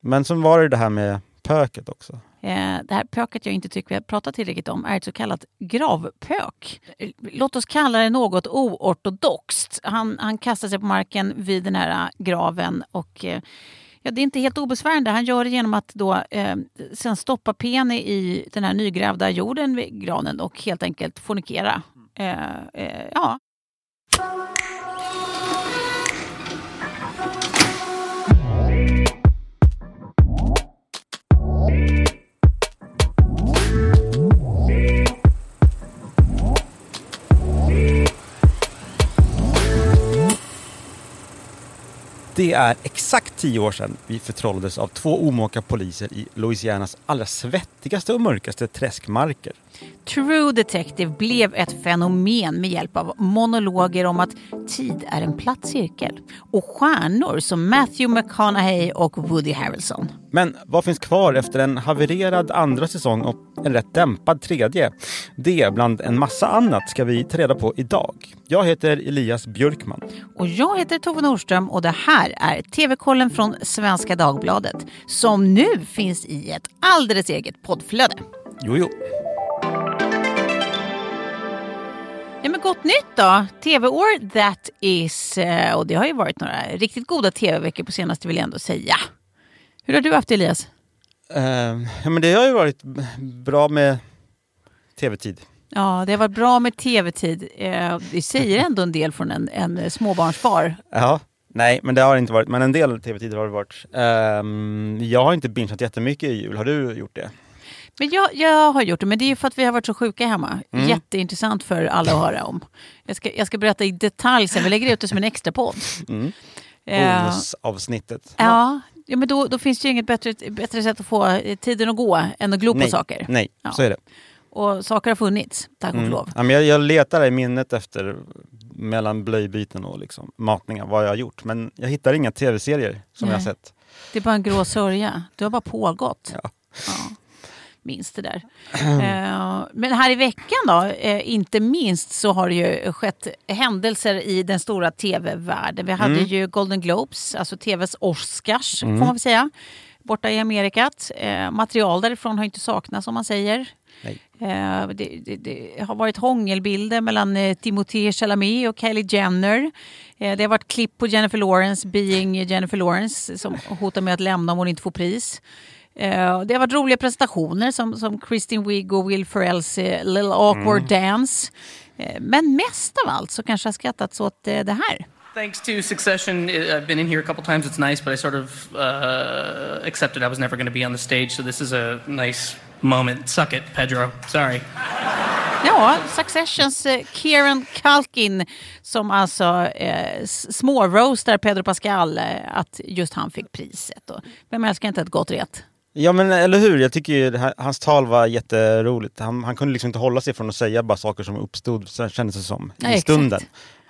Men så var det det här med pöket också. Eh, det här pöket jag inte tycker vi har pratat tillräckligt om är ett så kallat gravpök. Låt oss kalla det något oortodoxt. Han, han kastar sig på marken vid den här eh, graven och eh, Ja, det är inte helt obesvärande. Han gör det genom att då, eh, sen stoppa pene i den här nygrävda jorden vid granen och helt enkelt fornikera. Eh, eh, ja. Det är exakt tio år sedan vi förtrollades av två omaka poliser i Louisianas allra svettigaste och mörkaste träskmarker. True Detective blev ett fenomen med hjälp av monologer om att tid är en platt cirkel och stjärnor som Matthew McConaughey och Woody Harrelson. Men vad finns kvar efter en havererad andra säsong och en rätt dämpad tredje? Det bland en massa annat ska vi ta reda på idag. Jag heter Elias Björkman. Och jag heter Tove Norström och det här är TV-kollen från Svenska Dagbladet som nu finns i ett alldeles eget poddflöde. Jo, jo. Ja, men gott nytt då! TV-år that is. eh, Och det har ju varit några riktigt goda TV-veckor på senaste vill jag ändå säga. Hur har du haft det Elias? Eh, ja, men det har ju varit bra med tv-tid. Ja, det har varit bra med TV-tid. Eh, Det säger ändå en del från en, en småbarnsfar. Ja. Nej, men det har det inte varit. Men en del tv-tid har det varit. Ehm, jag har inte bingeat jättemycket i jul. Har du gjort det? Men jag, jag har gjort det, men det är för att vi har varit så sjuka hemma. Mm. Jätteintressant för alla att höra om. Jag ska, jag ska berätta i detalj sen, vi lägger ut det som en extra podd. Mm. Eh, Bonusavsnittet. ja, ja, men då, då finns det ju inget bättre, bättre sätt att få eh, tiden att gå än att glo på Nej, saker. Nej, Ja. så är det. Och saker har funnits, tack och Mm. lov. Ja, men jag, jag letar i minnet efter mellan blöjbyten och liksom, matningar, vad jag har gjort. Men jag hittar inga tv-serier som jag har Nej. sett. Det är bara en grå sörja. Du har bara pågått. Ja. Ja, minns det där. Eh, men här i veckan då, eh, inte minst så har det ju skett händelser i den stora tv-världen. Vi hade Mm. ju Golden Globes, alltså tvs Oscars får man väl säga, borta i Amerikat. Eh, material därifrån har inte saknats om man säger. Eh, det, det, det har varit hångelbilder mellan eh, Timothée Chalamet och Kylie Jenner. Eh, det har varit klipp på Jennifer Lawrence, being Jennifer Lawrence, som hotar med att lämna om hon inte får pris. Eh, det har varit roliga presentationer som, som Kristen Wiig och Will Ferrells eh, Little Awkward Dance. Eh, men mest av allt så kanske jag skrattats åt eh, det här. Thanks to Succession, I- I've been in here a couple times. It's nice, but I sort of uh, accepted I was never going to be on the stage, so this is a nice moment. Suck it, Pedro. Sorry. Ja, Successions eh, Kieran Culkin som alltså eh, småroastar Pedro Pascal eh, att just han fick priset. Och vem älskar inte ett gott ret? Ja men eller hur, jag tycker ju här, hans tal var jätteroligt. Han, han kunde liksom inte hålla sig från att säga bara saker som uppstod, så kändes det som, Ja, i exakt. stunden.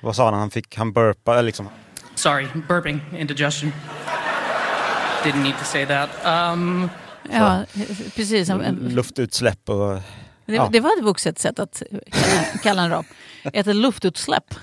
Vad sa han? Han fick, han burpa, eller liksom. Sorry, burping, indigestion. Didn't need to say that. Um, Ja, precis. Luftutsläpp och... Det, Ja. det var ett vuxet sätt att kalla, kalla en rap. Ett luftutsläpp.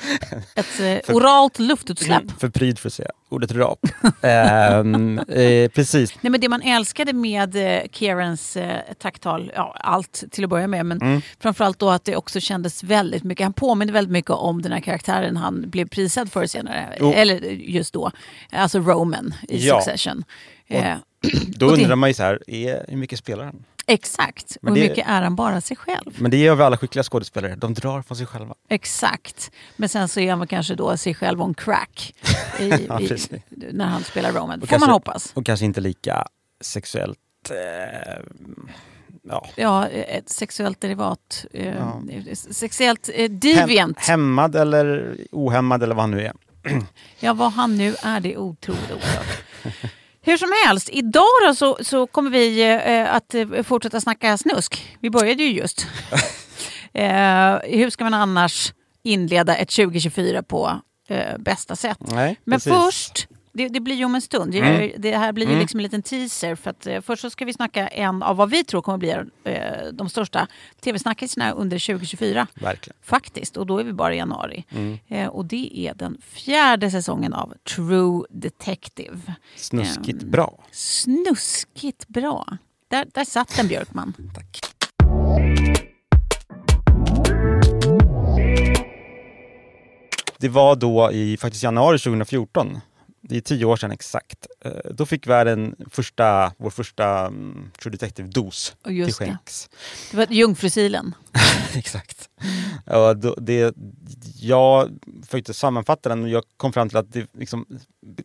Ett eh, oralt luftutsläpp. För pryd för att säga ordet rap. Ehm, eh, precis. Nej, men det man älskade med eh, Kierans eh, tacktal, ja, allt till att börja med, men Mm. framförallt då att det också kändes väldigt mycket, han påminner väldigt mycket om den här karaktären han blev prisad för senare, Jo. eller just då, alltså Roman i Ja. Succession. Eh, Då Och det- undrar man ju så här, är, hur mycket spelar han? Exakt, Men och hur mycket är han bara sig själv? Men det gör väl alla skickliga skådespelare, de drar från sig själva. Exakt. Men sen så är väl kanske då sig själv on crack i, Ja, i, när han spelar Roman. Får man hoppas. Och kanske inte lika sexuellt... Eh, ja. Ja, ett sexuellt derivat. Eh, Ja. Sexuellt eh, Hem, deviant. hämmad eller ohämmad eller vad han nu är. Ja, vad han nu är, det är otroligt oklart. Hur som helst, idag då så, så kommer vi eh, att eh, fortsätta snacka snusk. Vi började ju just. eh, hur ska man annars inleda ett 2024 på eh, bästa sätt? Nej, Men precis. först det, det blir ju om en stund. Mm. det här blir ju Mm. liksom en liten teaser. För att, eh, först så ska vi snacka en av vad vi tror kommer bli eh, de största tv-snackisarna under 2024. Verkligen. Faktiskt, och då är vi bara i januari. Mm. Eh, och det är den fjärde säsongen av True Detective. Snuskigt Ehm. bra. Snuskigt bra. Där, där satt den Björkman. Tack. Det var då i faktiskt januari 2014. Det är tio år sedan exakt. Eh, Då fick världen första, vår första mm, True Detective-dos till just det. skänks. Det var Jungfrusilen. Exakt. Ja, då, det, jag försökte sammanfatta den och jag kom fram till att det, liksom,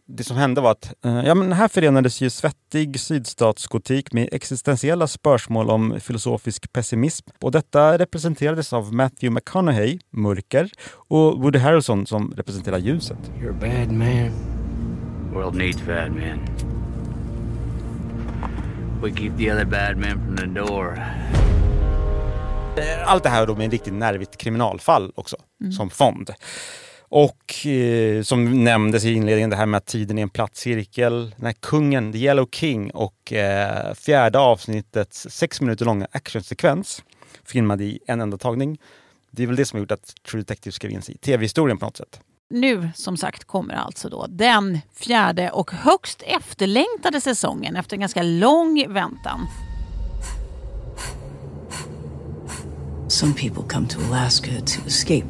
det som hände var att eh, ja, men här förenades ju svettig sydstatsgotik med existentiella spörsmål om filosofisk pessimism. Och detta representerades av Matthew McConaughey, mörker, och Woody Harrelson som representerar ljuset. You're a bad man. World needs bad men. We keep the other bad men from the door. Allt det här då med en riktigt nervigt kriminalfall också, som fond. Och eh, som nämndes i inledningen, det här med att tiden är en platt cirkel. Den här kungen, The Yellow King och eh, fjärde avsnittets sex minuter långa actionsekvens filmad i en enda tagning. Det är väl det som har gjort att True Detective skrev in sig i tv-historien på något sätt. Nu som sagt kommer alltså då den fjärde och högst efterlängtade säsongen efter en ganska lång väntan. Some people come to Alaska to escape,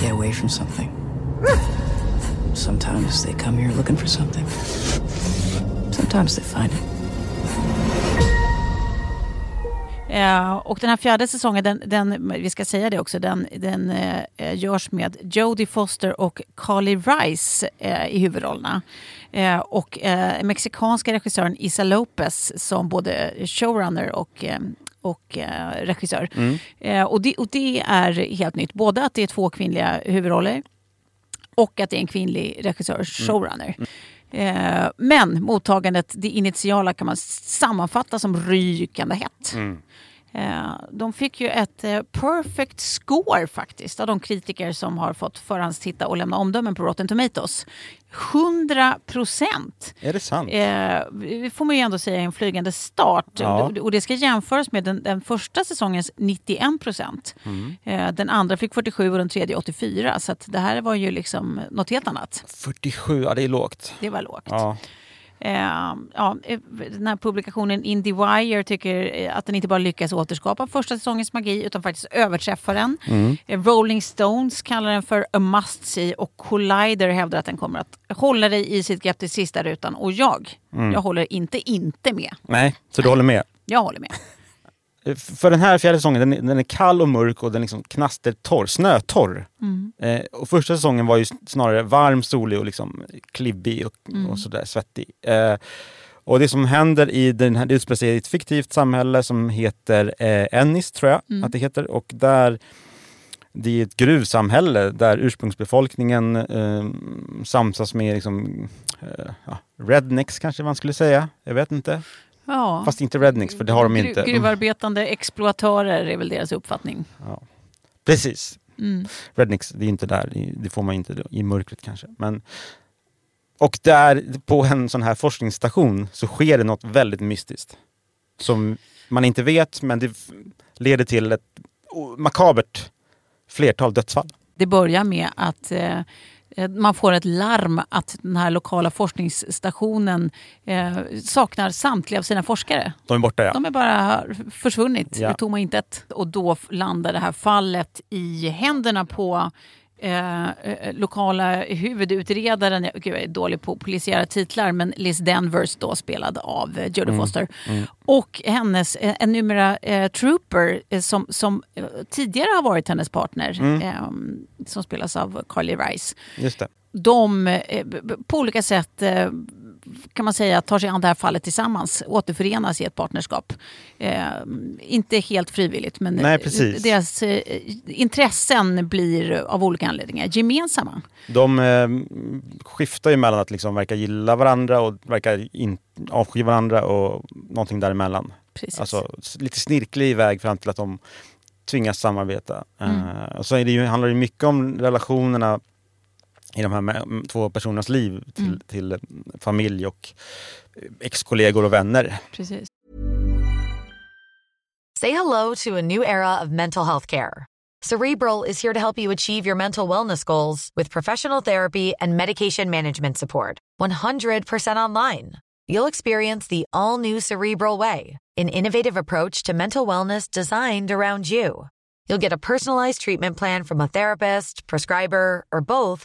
get away from something. Sometimes they come here looking for something. Sometimes they find it. Eh, och den här fjärde säsongen, den, den, vi ska säga det också, den, den eh, görs med Jodie Foster och Carly Rice eh, i huvudrollerna. Eh, och eh, mexikanska regissören Isa Lopez som både showrunner och och regissör. Eh, och, det, och det är helt nytt. Både att det är två kvinnliga huvudroller och att det är en kvinnlig regissör, showrunner. Eh, men mottagandet, det initiala kan man sammanfatta som rykande hett. Mm de fick ju ett eh, perfect score faktiskt av de kritiker som har fått förhandstitta och lämna omdömen på Rotten Tomatoes. 100 procent! Är det sant? Eh, det får man ju ändå säga är en flygande start. Ja. Och- det ska jämföras med den, den första säsongens 91 procent. Mm. Eh, den andra fick 47 och den tredje 84. Så att det här var ju liksom något helt annat. 47, ja det är lågt. Det var lågt. Ja. Eh, ja, eh, den här publikationen Indie Wire tycker eh, att den inte bara lyckas återskapa första säsongens magi utan faktiskt överträffar den. Eh, Rolling Stones kallar den för a must see och Collider hävdar att den kommer att hålla dig i sitt grepp till sista rutan. Och jag, jag håller inte inte med. Nej, så du håller med? Jag håller med. Eh, För den här fjärde säsongen, den, är- den är kall och mörk och den liksom knastertorr, snötorr. Eh, och första säsongen var ju snarare varm, solig och liksom klibbig och, och sådär svettig. Eh, och det som händer i den här, det utspelar sig i ett fiktivt samhälle som heter eh, Ennis, tror jag att det heter. Och där det är ett gruvsamhälle där ursprungsbefolkningen eh, samsas med liksom, eh, ja, rednecks kanske man skulle säga. Jag vet inte. Ja. Fast inte rednecks, för det har de Gru- inte. Gruvarbetande exploatörer är väl deras uppfattning. Precis. Mm. Rednecks, det är inte där, det får man inte i mörkret kanske. Men, och där på en sån här forskningsstation så sker det något väldigt mystiskt. Som man inte vet, men det leder till ett makabert flertal dödsfall. Det börjar med att eh, man får ett larm att den här lokala forskningsstationen eh, saknar samtliga av sina forskare. De är borta ja. De är bara försvunnit Ja. i tomma intet. Och då landar det här fallet i händerna på eh, eh, lokala huvudutredaren, jag, gud, jag är dålig på polisiära titlar, men Liz Denvers då spelad av eh, Jodie Foster. Och hennes, eh, en numera eh, trooper eh, som, som eh, tidigare har varit hennes partner, eh, som spelas av Carly Rice Just det. de på olika sätt kan man säga tar sig an det här fallet tillsammans, återförenas i ett partnerskap. Eh, inte helt frivilligt men Nej, eh, deras eh, intressen blir av olika anledningar gemensamma. De eh, skiftar ju mellan att liksom verka gilla varandra och verka in, avsky varandra och någonting däremellan. Precis. Alltså lite snirklig väg fram till att de tvingas samarbeta. Mm. Eh, och så är det ju, handlar det mycket om relationerna i de här två personernas liv till, Mm. till familj och ex-kollegor och vänner. Precis. Say hello to a new era of mental health care. Cerebral is here to help you achieve your mental wellness goals with professional therapy and medication management support. 100% online. You'll experience the all new Cerebral Way, an innovative approach to mental wellness designed around you. You'll get a personalized treatment plan from a therapist, prescriber, or both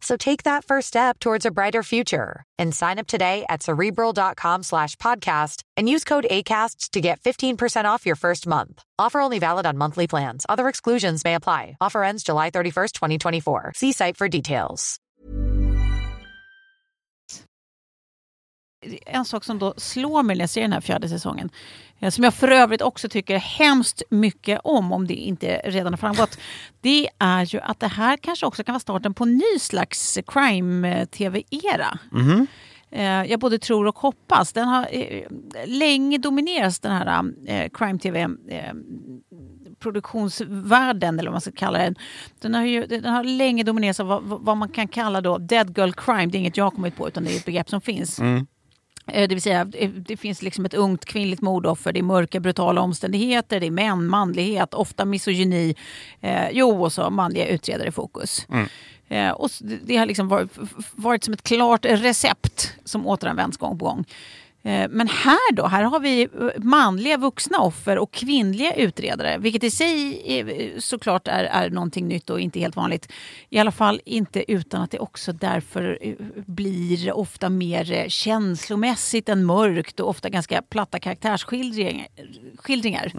So take that first step towards a brighter future and sign up today at cerebral.com slash podcast and use code ACAST to get 15% off your first month. Offer only valid on monthly plans. Other exclusions may apply. Offer ends July 31st, 2024. See site for details. en sak som då slår mig när jag ser den här fjärde säsongen, som jag för övrigt också tycker hemskt mycket om, om det inte redan har framgått, det är ju att det här kanske också kan vara starten på en ny slags crime-tv-era. Eh, Jag både tror och hoppas. Den har eh, länge dominerats den här eh, crime-tv eh, produktionsvärlden, eller vad man ska kalla den. Den har, ju, den har länge dominerats av vad, vad man kan kalla då dead girl crime. Det är inget jag har kommit på, utan det är ett begrepp som finns. Eh, Det vill säga, eh, det finns liksom ett ungt kvinnligt mordoffer, det är mörka brutala omständigheter, det är män, manlighet, ofta misogyni. Eh, jo, och så manliga utredare i fokus. Eh, och det har liksom varit, varit som ett klart recept som återanvänds gång på gång. Eh, Men här då, här har vi eh, manliga vuxna offer och kvinnliga utredare, vilket i sig är, såklart är, är någonting nytt och inte helt vanligt. I alla fall inte utan att det också därför eh, blir ofta mer eh, känslomässigt än mörkt och ofta ganska platta karaktärsskildringar. skildringar.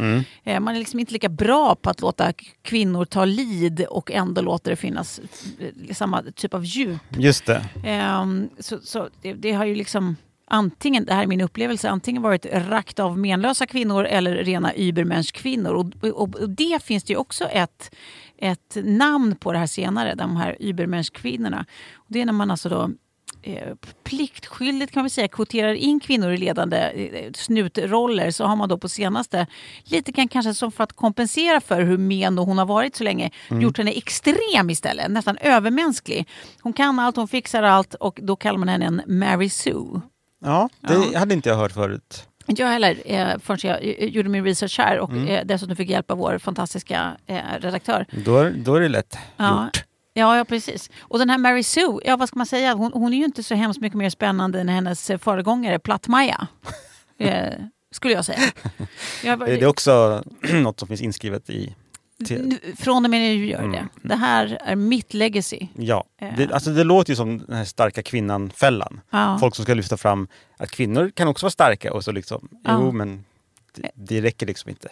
Eh, Man är liksom inte lika bra på att låta kvinnor ta lid och ändå låter det finnas eh, samma typ av djup Just det. Ehm, så så det, det har ju liksom antingen, det här är min upplevelse, antingen varit rakt av menlösa kvinnor eller rena übermensch-kvinnor. Och, och, och det finns det ju också ett, ett namn på det här senare, de här übermensch-kvinnorna. Och Det är när man alltså då eh, pliktskyldigt kan vi säga kvoterar in kvinnor i ledande eh, snutroller så har man då på senaste, lite kan kanske som för att kompensera för hur men hon har varit så länge, gjort henne extrem istället, nästan övermänsklig. Hon kan allt, hon fixar allt och då kallar man henne en Mary Sue. Ja, det Ja. hade inte jag hört förut. Inte jag heller, eh, förrän jag eh, gjorde min research här och eh, dessutom fick hjälp av vår fantastiska eh, redaktör. Då, då är det lätt Ja. gjort. Ja, ja, precis. Och den här Mary Sue, ja vad ska man säga, hon, hon är ju inte så hemskt mycket mer spännande än hennes eh, föregångare Platt-Maja. eh, skulle jag säga. Jag, Det är också något som finns inskrivet i... Till, från och med nu gör det. Mm. Det här är mitt legacy. ja, Eh. det, alltså det låter ju som den här starka kvinnan-fällan. Ja. Folk som ska lyfta fram att kvinnor kan också vara starka och så liksom, Ja. jo men det, det räcker liksom inte.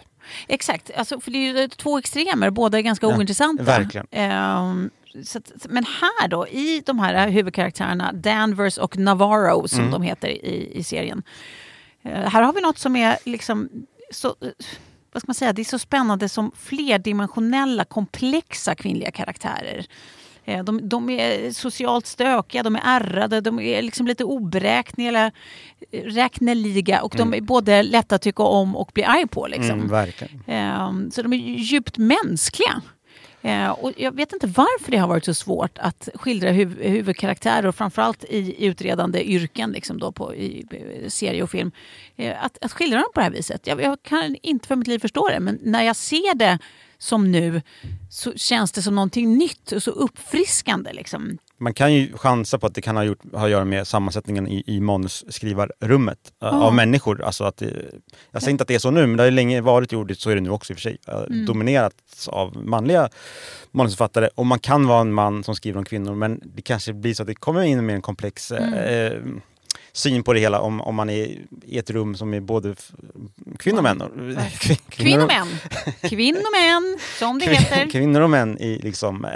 Exakt, alltså, för det är ju två extremer, båda är ganska Ja, ointressanta. verkligen. Så att, men här då, i de här huvudkaraktärerna, Danvers och Navarro som Mm. de heter i, i serien. Eh, här har vi något som är liksom så, eh, vad ska man säga, det är så spännande som flerdimensionella, komplexa kvinnliga karaktärer. Eh, De, de är socialt stökiga, de är ärrade, de är liksom lite oberäkneliga, eh, räkneliga och de är både lätta att tycka om och bli arg på. Liksom. Mm. Ehm, så de är djupt mänskliga. Eh, och jag vet inte varför det har varit så svårt att skildra huv huvudkaraktärer och framförallt i utredande yrken liksom då på, i, i serie och film. Eh, att, att skildra dem på det här viset. Jag, jag kan inte för mitt liv förstå det men när jag ser det som nu så känns det som någonting nytt och så uppfriskande. Liksom. Man kan ju chansa på att det kan ha, gjort, ha att göra med sammansättningen i, i manusskrivarrummet eh, av människor. Alltså att det, jag säger inte att det är så nu, men det har länge varit gjort, så är det nu också i och för sig. eh, Dominerats av manliga manusförfattare. Och man kan vara en man som skriver om kvinnor, men det kanske blir så att det kommer in med en komplex eh, syn på det hela om, om man är i ett rum som är både kvinnor och män. Kvin- Kvinnor och män. Kvinnor och män, som det heter. Kvinnor och män i, liksom, eh,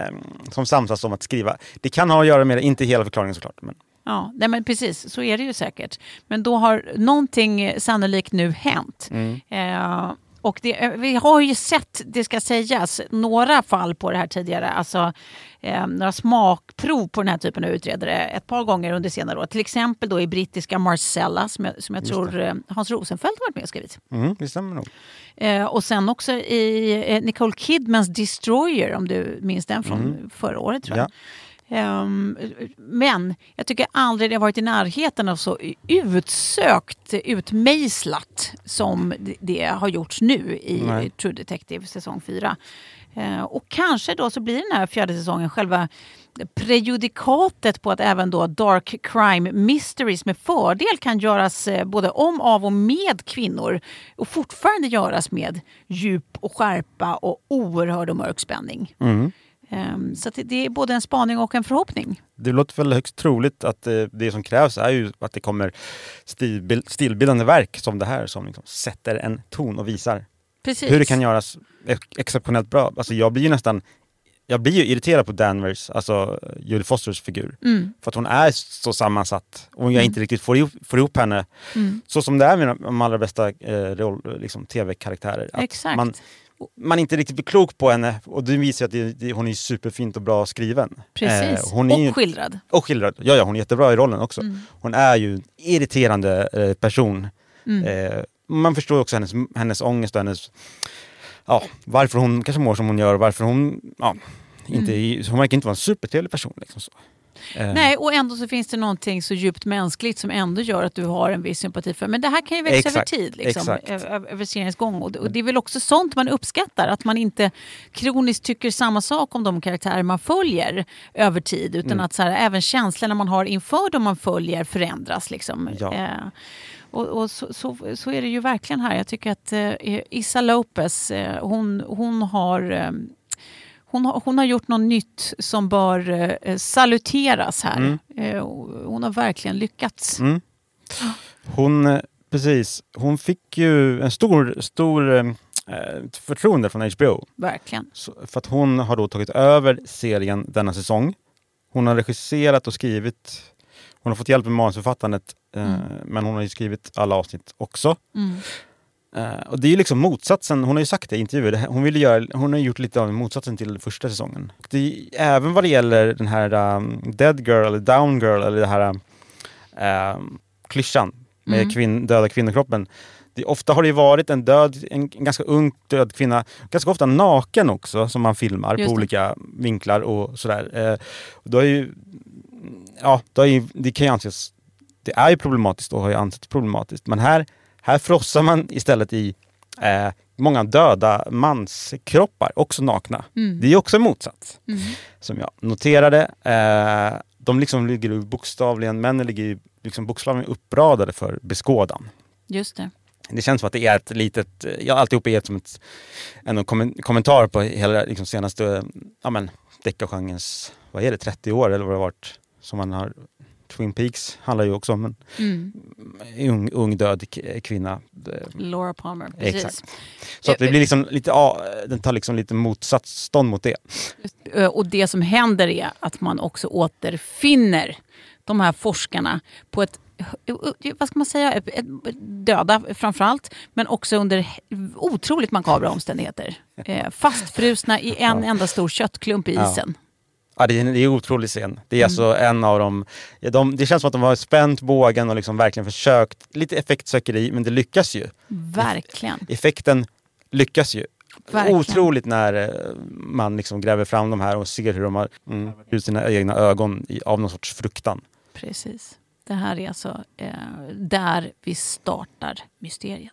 som samsas om att skriva. Det kan ha att göra med det, inte hela förklaringen såklart. Men Ja, nej men precis, så är det ju säkert. Men då har någonting sannolikt nu hänt. Mm. Eh, Och det, eh, vi har ju sett, det ska sägas, några fall på det här tidigare. Alltså eh, några smakprov på den här typen av utredare ett par gånger under senare år. Till exempel då i brittiska Marcella som jag, som jag tror eh, Hans Rosenfeldt varit med och skrivit. Mm, det stämmer nog. Eh, och sen också i eh, Nicole Kidmans Destroyer, om du minns den från Mm. förra året tror jag. Ja. Ehm, men jag tycker aldrig det har varit i närheten av så utsökt, utmejslat som det- har gjorts nu i Nej. True Detective säsong 4. Eh, och kanske då så blir den här fjärde säsongen själva prejudikatet på att även då dark crime mysteries med fördel kan göras eh, både om, av och med kvinnor och fortfarande göras med djup och skärpa och oerhörd och mörk spänning. Mm. Ehm, Så det- är både en spaning och en förhoppning. Det låter väl högst troligt att eh, det som krävs är ju att det kommer stilbild, stilbildande verk som det här som liksom sätter en ton och visar Precis. hur det kan göras ex- exceptionellt bra. Alltså jag blir ju nästan jag blir ju irriterad på Danvers, alltså Jodie Fosters figur. Mm. För att hon är så sammansatt och jag inte riktigt får ihop, får ihop henne. Mm. Så som det är med de- allra bästa eh, liksom, tv-karaktärer. Exakt. Man, man inte riktigt blir klok på henne och det visar att det, det, hon är superfint och bra skriven. Precis. Eh, hon är och ju, skildrad. och skildrad. Ja, ja, hon är jättebra i rollen också. Mm. Hon är ju en irriterande eh, person. Mm. Eh, man förstår också hennes, hennes ångest och hennes... Ja, varför hon kanske mår som hon gör. Varför hon... Ja, inte, Mm. Hon verkar inte vara en supertrevlig person. Liksom så. Eh, Nej, och ändå så finns det någonting så djupt mänskligt som ändå gör att du har en viss sympati för. Men det här kan ju växa Exakt, över tid, liksom, över seriens gång. Och det, och det är väl också sånt man uppskattar, att man inte kroniskt tycker samma sak om de karaktärer man följer över tid. Utan Mm. att så här, även känslorna man har inför de man följer förändras. Liksom. Ja. Eh, och, och så, så, så är det ju verkligen här. Jag tycker att eh, Issa Lopez, eh, hon, hon har eh, hon har, hon har gjort något nytt som bör eh, saluteras här. Mm. Eh, hon har verkligen lyckats. Mm. Hon, eh, precis, hon fick ju en stor, stor eh, förtroende från HBO. Verkligen. Så, för att hon har då tagit över serien denna säsong. Hon har regisserat och skrivit. Hon har fått hjälp med manusförfattandet. Eh, men hon har ju skrivit alla avsnitt också. Eh, och det är ju liksom motsatsen, hon har ju sagt det i intervjuer, hon, vill göra, hon har gjort lite av motsatsen till första säsongen. Och det är, även vad det gäller den här um, Dead Girl eller Down Girl eller det här um, klyschan med Mm. kvinn, döda kvinnokroppen. Det, ofta har det ju varit en död, en, en ganska ung död kvinna, ganska ofta naken också som man filmar Just på det. olika vinklar och sådär. Och då är ju, ja, då är ju, det kan ju anses, det är ju problematiskt och har ju ansetts problematiskt. Men här, här frossar man istället i eh, många döda manskroppar, också nakna. Mm. Det är också en motsats, Mm. som jag noterade. Eh, de liksom ligger bokstavligen, männen ligger liksom bokstavligen uppradade för beskådan. Just det. Det känns som att det är ett litet, ja alltihop är ett, som ett, en kom, kommentar på hela liksom, senaste ja, deckargenrens, vad är det, 30 år eller vad det varit som man har Twin Peaks handlar ju också om en Mm. ung, ung död kvinna. Laura Palmer. Precis. Exakt. Så att det blir liksom lite, ja, den tar liksom lite motsatsstånd mot det. Och det som händer är att man också återfinner de här forskarna på ett vad ska man säga, döda framförallt, men också under otroligt makabra omständigheter. Eh, Fastfrusna i en enda stor köttklump i isen. Ja, en det är en otrolig scen. Det är Mm. alltså en av dem, ja, de, det känns som att de har spänt bågen och liksom verkligen försökt, lite effektsökeri, men det lyckas ju. Verkligen. Effekten lyckas ju. Verkligen. Otroligt när eh, man liksom gräver fram de här och ser hur de har mm, ut sina egna ögon i, av någon sorts fruktan. Precis. Det här är alltså eh, där vi startar mysteriet.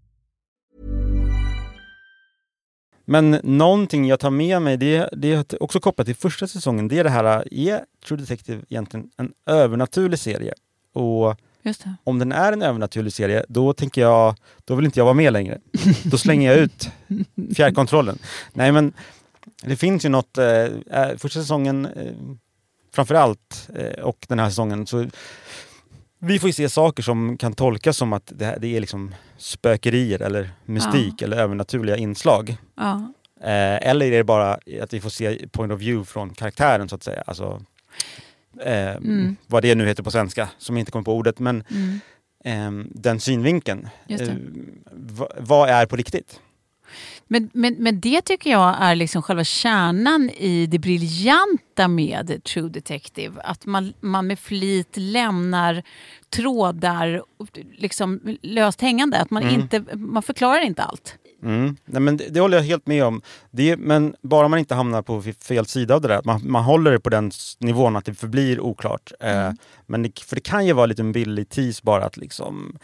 Men någonting jag tar med mig, det, det är också kopplat till första säsongen, det är det här, är True Detective egentligen en övernaturlig serie? Och. Om den är en övernaturlig serie, då tänker jag, då vill inte jag vara med längre. Då slänger jag ut fjärrkontrollen. Nej men, det finns ju något, eh, eh, första säsongen eh, framför allt, eh, och den här säsongen, så vi får ju se saker som kan tolkas som att det, här, det är liksom spökerier eller mystik eller övernaturliga inslag. Ja. Eh, eller är det bara att vi får se point of view från karaktären så att säga. Alltså, eh, Mm. Vad det nu heter på svenska, som jag inte kommer på ordet. Men ehm, den synvinkeln. Eh, va, vad är på riktigt? Men, men, men det tycker jag är liksom själva kärnan i det briljanta med True Detective. Att man, man med flit lämnar trådar liksom löst hängande. Att man, inte, man förklarar inte allt. Mm. Nej, men det, det håller jag helt med om. Det, men bara man inte hamnar på fel sida av det där. att Man, man håller det på den nivån att det förblir oklart. Eh, men det, för det kan ju vara lite en billig tease bara att liksom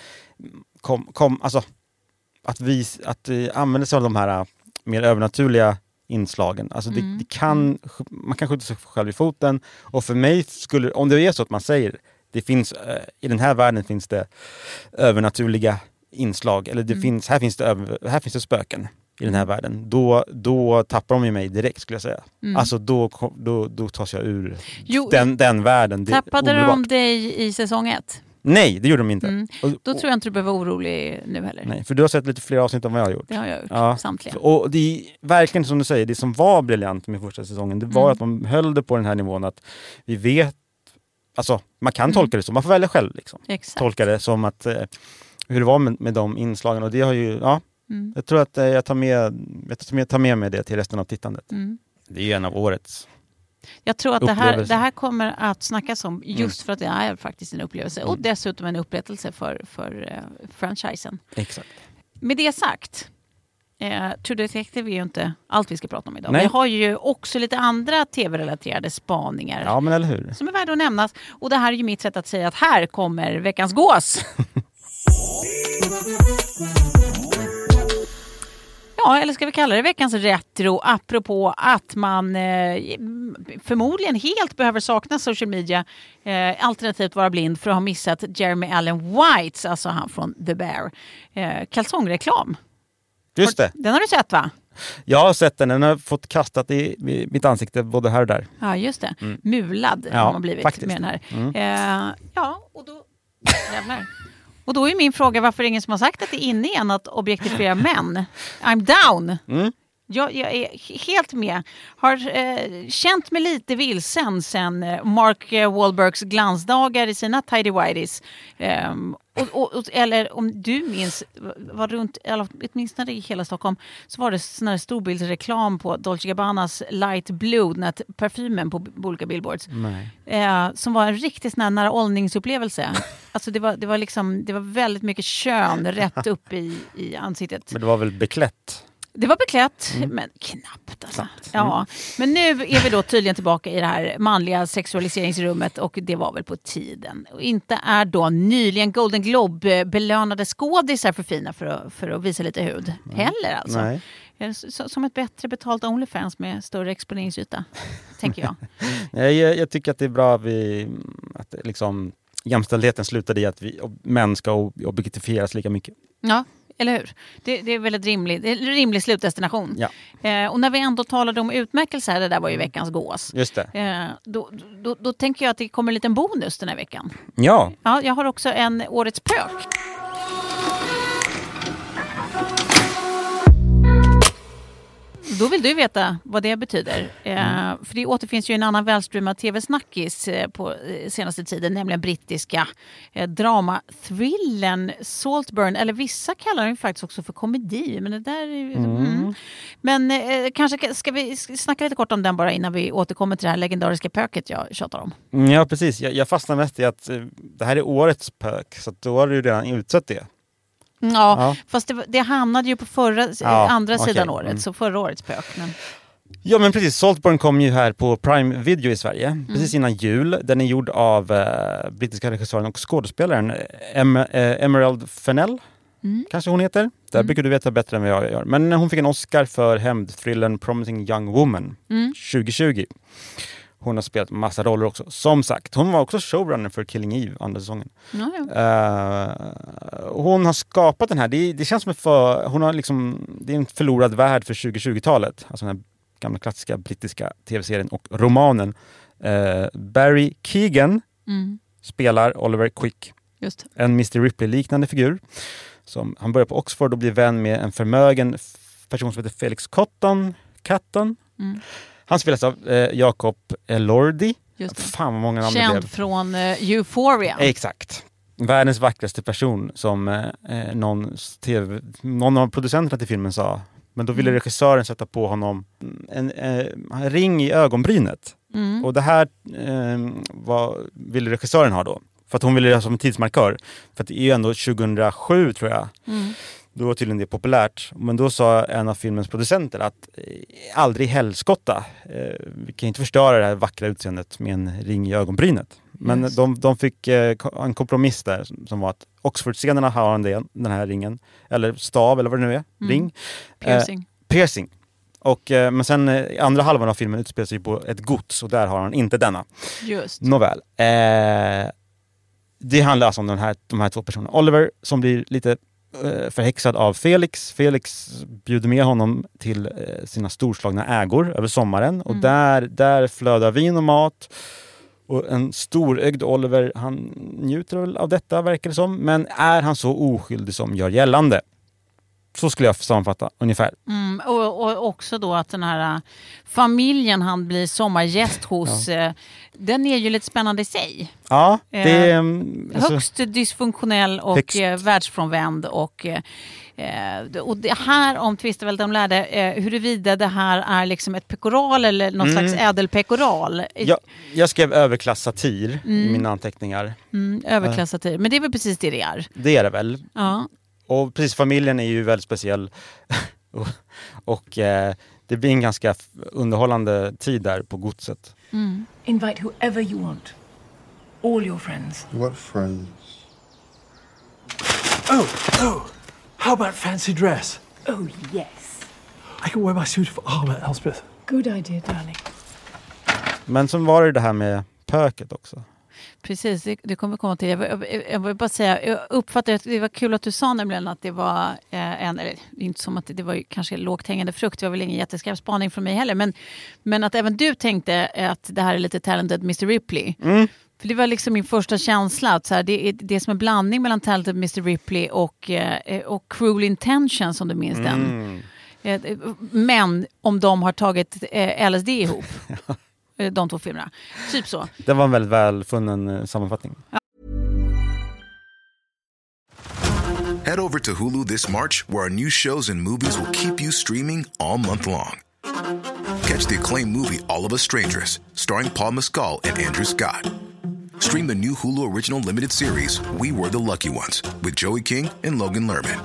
kom, kom, alltså, att vi att, eh, använda sig av de här eh, mer övernaturliga inslagen. Alltså det, det kan, man kan skjuta sig själv i foten. Och för mig skulle, om det är så att man säger det finns, eh, i den här världen finns det övernaturliga inslag, eller det finns, här, finns det över, här finns det spöken i den här världen. Då, då tappar de ju mig direkt skulle jag säga. Alltså då, då, då tas jag ur Jo, den, den världen. Tappade omedelbart. de dig i säsong ett? Nej, det gjorde de inte. Mm. Och, Då tror jag inte du behöver vara orolig nu heller. Nej, för du har sett lite fler avsnitt än vad jag har gjort. Det har jag gjort, Ja. samtliga. Och det är verkligen som du säger, det som var briljant med första säsongen, det var Mm. att man höll det på den här nivån att vi vet, alltså man kan Mm. tolka det så, man får välja själv. Liksom. Exakt. Tolka det som att, eh, hur det var med, med de inslagen och det har ju, ja, Mm. jag tror att eh, jag tar med, jag tar med, tar med mig det till resten av tittandet. Mm. Det är ju en av årets. Jag tror att det här, det här kommer att snackas om Mm. just för att det är faktiskt en upplevelse och dessutom en upprättelse för, för eh, franchisen. Exakt. Med det sagt, eh, True Detective är ju inte allt vi ska prata om idag. Nej. Vi har ju också lite andra tv-relaterade spaningar Ja men eller hur. som är värda att nämnas. Och det här är ju mitt sätt att säga att här kommer veckans gås. Ja, eller ska vi kalla det veckans retro apropå att man eh, förmodligen helt behöver sakna social media eh, alternativt vara blind för att ha missat Jeremy Allen Whites, alltså han från The Bear. Eh, kalsongreklam. Just det. Den har du sett va? Jag har sett den, den har fått kastat i, i mitt ansikte både här och där. Ja, just det. Mulad Mm. Ja, har man blivit faktiskt. Mm. med den här. Eh, ja, och då... Jävlar. Och då är min fråga varför är det ingen som har sagt att det är inne igen att objektifiera män. I'm down! Mm. Jag, jag är helt med. Har eh, känt mig lite vilsen sen eh, Mark Wahlbergs glansdagar i sina tidy whities. Ehm, och, och, och, eller om du minns, var runt, eller åtminstone i hela Stockholm, så var det sån här storbildsreklam på Dolce Gabbanas Light Blue, den här parfymen på, på olika billboards. Eh, som var en riktigt sån här nära åldningsupplevelse. Alltså det var, det, var liksom, det var väldigt mycket kön rätt upp i, i ansiktet. Men det var väl beklätt? Det var beklätt, men knappt alltså. Ja. Men nu är vi då tydligen tillbaka i det här manliga sexualiseringsrummet och det var väl på tiden. Och inte är då nyligen Golden Globe-belönade skådisar för fina för att, för att visa lite hud heller alltså. Nej. Som ett bättre betalt Onlyfans med större exponeringsyta, tänker jag. Jag, jag, tycker att det är bra att, vi, att liksom, jämställdheten slutade i att vi, män ska ob- objektifieras lika mycket. Ja, eller hur? Det, det är väl ett rimligt, det är en rimlig slutdestination. Ja. Eh, och när vi ändå talade om utmärkelser, det där var ju veckans gås. Just det. Eh, då, då, då tänker jag att det kommer en liten bonus den här veckan. Ja, Ja, jag har också en Årets pök. Då vill du veta vad det betyder. Eh, för det återfinns ju en annan välstreamad tv-snackis eh, på eh, senaste tiden, nämligen brittiska eh, dramathrillern Saltburn. Eller vissa kallar den faktiskt också för komedi. Men det där är, ju- mm. Men eh, kanske ska vi snacka lite kort om den bara innan vi återkommer till det här legendariska pöket jag tjatar om. Mm, ja precis. Jag, jag fastnar mest i att eh, det här är årets pök, så då har du redan utsett det. Ja, Ja. fast det, det hamnade ju på förra, Ja, andra okej. sidan året, Mm. så förra årets pök. Men, Ja men precis, Saltburn kom ju här på Prime Video i Sverige, Mm. precis innan jul. Den är gjord av eh, brittiska regissören och skådespelaren eh, em, eh, Emerald Fennell, Mm. kanske hon heter. Där brukar du veta bättre än vad jag gör. Men hon fick en Oscar för hämndthrillern Promising Young Woman Mm. 2020. Hon har spelat massa roller också. Som sagt, hon var också showrunner för Killing Eve, andra säsongen. Ja, ja. Eh, hon har skapat den här, det, det känns som för, hon har liksom, det är en förlorad värld för 2020-talet. Alltså den här gamla klassiska brittiska tv-serien och romanen. Eh, Barry Keegan Mm, spelar Oliver Quick, en Mr Ripley-liknande figur. Som, han börjar på Oxford och blir vän med en förmögen person som heter Felix Cotton. Cotton. Mm. Han spelas av eh, Jacob Elordi. Just. Fan vad många namn det blev. Känd från eh, Euphoria. Exakt. Världens vackraste person som eh, eh, någon, TV, någon av producenterna till filmen sa. Men då ville Mm. regissören sätta på honom en, eh, en ring i ögonbrynet. Mm. Och det här eh, vad ville regissören ha då. För att hon ville det som en tidsmarkör. För det är ju ändå 2007 tror jag. Mm. Då var tydligen det populärt. Men då sa en av filmens producenter att eh, aldrig helskotta. Eh, vi kan inte förstöra det här vackra utseendet med en ring i ögonbrynet. Men Just. de, de fick eh, en kompromiss där som- var att Oxford-scenerna har del, den här ringen. Eller stav eller vad det nu är. Mm. Ring. Piercing. Piercing. Och, eh, men sen eh, andra halvan av filmen utspelar sig på ett gods och där har han inte denna. Just. Nåväl. Eh, det handlar alltså om den här, de här två personerna. Oliver som blir lite eh, förhäxad av Felix. Felix bjuder med honom till eh, sina storslagna ägor över sommaren och Mm. där, där flödar vin och mat. Och en storögd Oliver, han njuter väl av detta verkar det som. Men är han så oskyldig som gör gällande? Så skulle jag sammanfatta ungefär. Mm, och, och också då att den här äh, familjen han blir sommargäst hos, äh, den är ju lite spännande i sig. Ja, det Eh, mm, alltså- Högst dysfunktionell och Högst. eh, världsfrånvänd. Och, eh, och det här omtvistar väl de lärde eh, huruvida det här är liksom ett pekoral eller något Mm. slags ädelpekoral. jag, jag skrev överklass satir i Mm. mina anteckningar. Mm, överklassatir. Men det är väl precis det det är. Det är det väl. Ja. Och precis, familjen är ju väldigt speciell. och och eh, det blir en ganska underhållande tid där på godset. Mm. Invite whoever you want. All your friends. What friends? Oh, oh! How about fancy dress? Oh, yes. I can wear my suit of armor, Elspeth. Good idea, darling. Men sen var det det här med pöket också. Precis, det, det kommer komma till. Jag, vill- jag, vill- bara säga, jag uppfattar att det var kul att du sa nämligen att det var eh, en, eller inte som att det, det var kanske lågt hängande frukt, det var väl ingen jätteskarp spaning från mig heller, men, men att även du tänkte att det här är lite talented Mr Ripley. För det var liksom min första känsla, att så här, det är det är som en blandning mellan talented Mr Ripley och, eh, och Cruel Intentions om du minns den. Mm. Eh, Men om de har tagit LSD ihop, de två filmerna. Typ så. Det var en väldigt välfunnen eh, sammanfattning. Head over to Hulu this March, where our new shows and movies will keep you streaming all month long. Catch the acclaimed movie All of Us Strangers, starring Paul Mescal and Andrew Scott. Stream the new Hulu original limited series We Were the Lucky Ones with Joey King and Logan Lerman.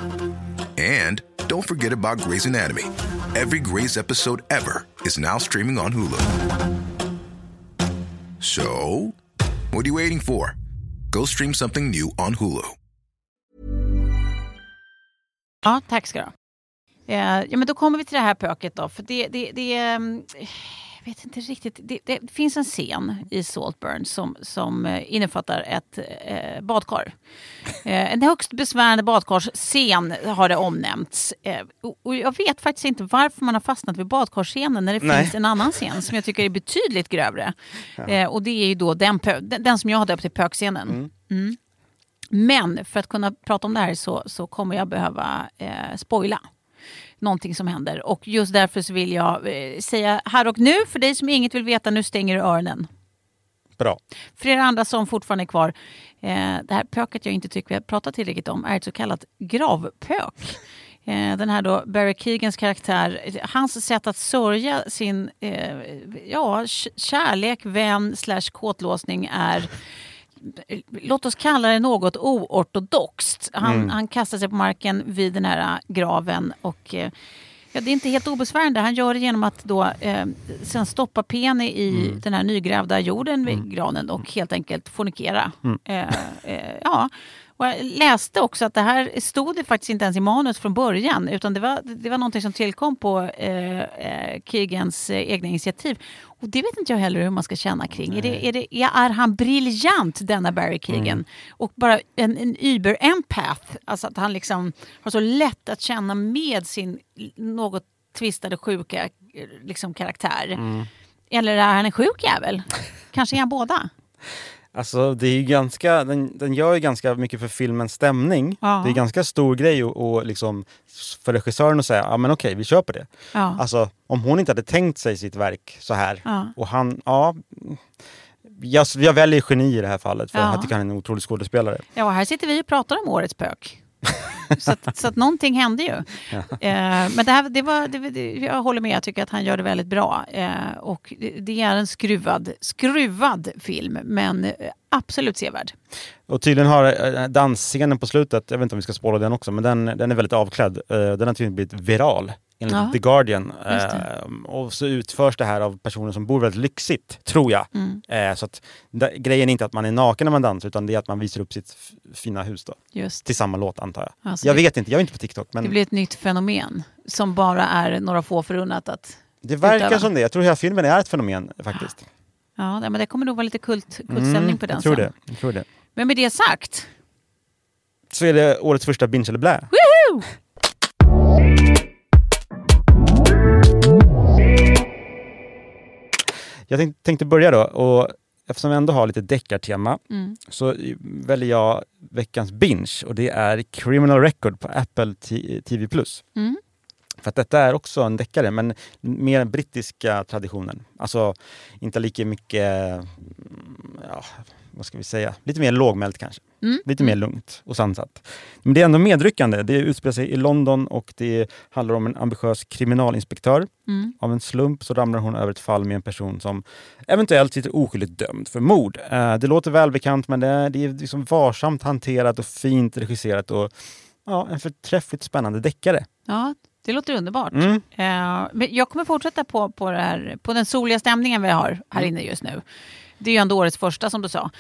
And don't forget about Grey's Anatomy. Every Grey's episode ever is now streaming on Hulu. So, what are you waiting for? Go stream something new on Hulu. Ja, tack ska du ha. Eh, ja, men då kommer vi till det här pöket då. För det, det, det, ehm, jag vet inte riktigt. Det, det finns en scen i Saltburn som, som eh, innefattar ett eh, badkar. Eh, en högst besvärande badkarsscen har det omnämnts. Eh, och, och jag vet faktiskt inte varför man har fastnat vid badkarsscenen när det Nej. finns en annan scen som jag tycker är betydligt grövre. Eh, och det är ju då den, den, den som jag har döpt till pökscenen. Mm. Men för att kunna prata om det här så, så kommer jag behöva eh, spoila någonting som händer. Och just därför så vill jag eh, säga här och nu, för dig som inget vill veta, nu stänger du öronen. Bra. För er andra som fortfarande är kvar, eh, det här pöket jag inte tycker vi har pratat tillräckligt om är ett så kallat gravpök. Eh, den här då Barry Keegans karaktär, hans sätt att sörja sin ja, kärlek, vän slash kåtlåsning är Låt oss kalla det något oortodoxt. Han, Mm. han kastar sig på marken vid den här eh, graven och eh, Ja, det är inte helt obesvärande. Han gör det genom att då, eh, sen stoppa Penny i Mm. den här nygrävda jorden vid granen och helt enkelt fornikera. Mm. Eh, eh, ja. Och jag läste också att det här stod det faktiskt inte ens i manus från början utan det var, det var någonting som tillkom på eh, Keegans egna initiativ. Och det vet inte jag heller hur man ska känna kring. Är, det, är, det, är han briljant denna Barry Keegan? Mm. Och bara en, en über-empath, alltså att han liksom har så lätt att känna med sin något tvistade sjuka eh, liksom, karaktär. Mm. Eller är han en sjuk jävel? Kanske är han båda? Alltså det är ju ganska, den, den gör ju ganska mycket för filmens stämning. Ja. Det är ganska stor grej och, och liksom för regissören att säga, ja men okej vi på det. Ja. Alltså om hon inte hade tänkt sig sitt verk så här Ja. och han, ja. Jag, jag väljer geni i det här fallet för Ja. jag tycker han är en otrolig skådespelare. Ja, och här sitter vi och pratar om årets pök. så, att, så att någonting hände ju. Eh, men det här, det var, det, det, jag håller med, jag tycker att han gör det väldigt bra. Eh, och det, är en skruvad, skruvad film, men eh, absolut sevärd. Och tydligen har eh, dansscenen på slutet, jag vet inte om vi ska spåra den också, men den, den är väldigt avklädd. Eh, Den har tydligen blivit viral enligt Ja. The Guardian. Det. Eh, Och så utförs det här av personer som bor väldigt lyxigt, tror jag. Mm. Eh, Så att da- grejen är inte att man är naken när man dansar, utan det är att man visar upp sitt fina hus då. Just. Till samma låt antar jag. Alltså jag det- vet inte, jag är inte på TikTok. Men Det det, blir ett nytt fenomen som bara är några få förunnat att verkar utöva. som det. Jag tror hela filmen är ett fenomen faktiskt. Ja, men det kommer nog vara lite kult, kultställning på den Mm, jag tror sen. det. Jag tror det. Men med det sagt, Så är det årets första binge eller blä. woohoo! Jag tänk, tänkte börja då och eftersom vi ändå har lite deckartema Mm. så väljer jag veckans binge och det är Criminal Record på Apple TV+. Mm. För att detta är också en deckare men mer den brittiska traditionen. Alltså inte lika mycket, ja, vad ska vi säga, lite mer lågmält kanske. Mm. Lite mer lugnt och sansat. Men det är ändå medryckande. Det utspelar sig i London och det handlar om en ambitiös kriminalinspektör. Mm. Av en slump så ramlar hon över ett fall med en person som eventuellt sitter oskyldigt dömd för mord. Eh, det låter välbekant men det är, det är liksom varsamt hanterat och fint regisserat och ja, en förträffligt spännande deckare. Ja, det låter underbart. Mm. Eh, men jag kommer fortsätta på, på, här, på den soliga stämningen vi har här Mm. inne just nu. Det är ju ändå årets första som du sa.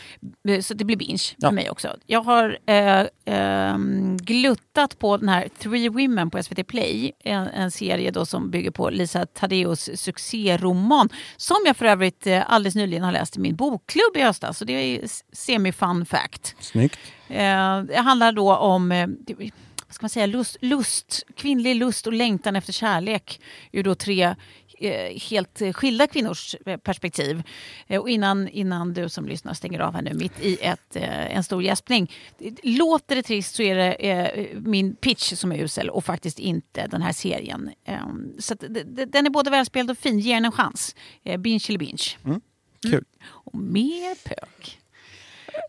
Eh, Så det blir binge Ja. för mig också. Jag har eh, ehm, gluttat på den här Three Women på SVT Play. En, en serie då som bygger på Lisa Tadeus succéroman. Som jag för övrigt eh, alldeles nyligen har läst i min bokklubb i höstas. Så det är semi-fun fact. Snyggt. Eh, det handlar då om eh, ska man säga, lust, lust, kvinnlig lust och längtan efter kärlek ur då tre eh, helt eh, skilda kvinnors eh, perspektiv. Eh, och innan, innan du som lyssnar stänger av här nu mitt i ett, en stor gäspning. Låter det trist så är det min pitch som är usel och faktiskt inte den här serien. Eh, så den är både välspelad och fin, ge den en chans. Binge eller binge. Kul. Och mer pök.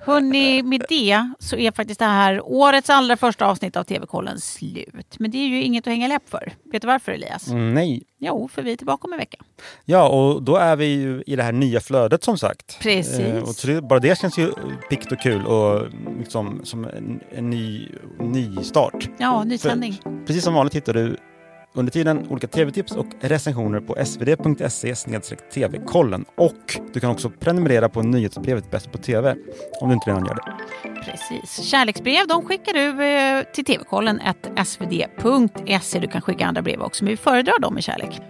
Hörni, med det så är faktiskt det här årets allra första avsnitt av TV-kollen slut. Men det är ju inget att hänga läpp för. Vet du varför Elias? Mm, nej. Jo, för vi är tillbaka om en vecka. Ja, och då är vi ju i det här nya flödet som sagt. Precis. Eh, och det, bara det känns ju pikt och kul och liksom som en, en ny, ny start. Ja, nytändning. Precis som vanligt hittar du under tiden olika tv-tips och recensioner på svd.se tv-kollen. Och du kan också prenumerera på nyhetsbrevet Bäst på TV om du inte redan gör det. Precis. Kärleksbrev de skickar du till till tvkollen svd.se. Du kan skicka andra brev också, men vi föredrar dem med kärlek.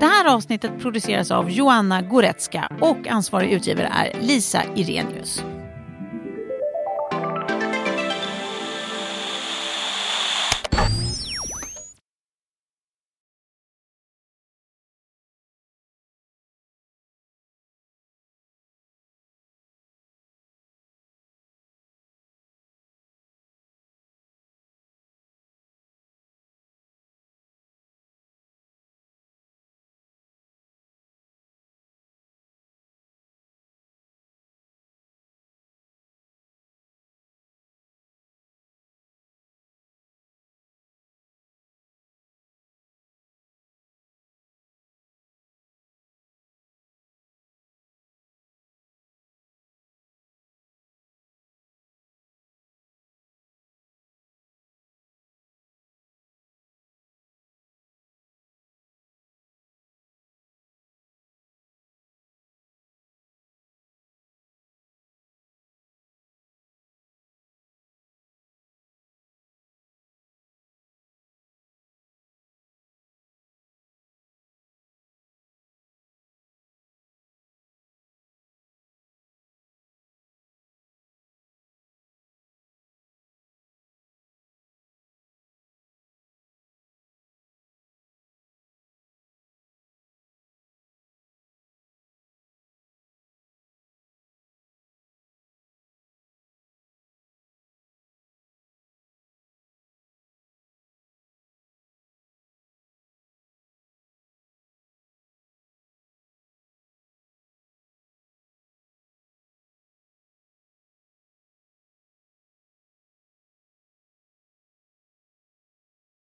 Det här avsnittet produceras av Joanna Goretzka och ansvarig utgivare är Lisa Irenius.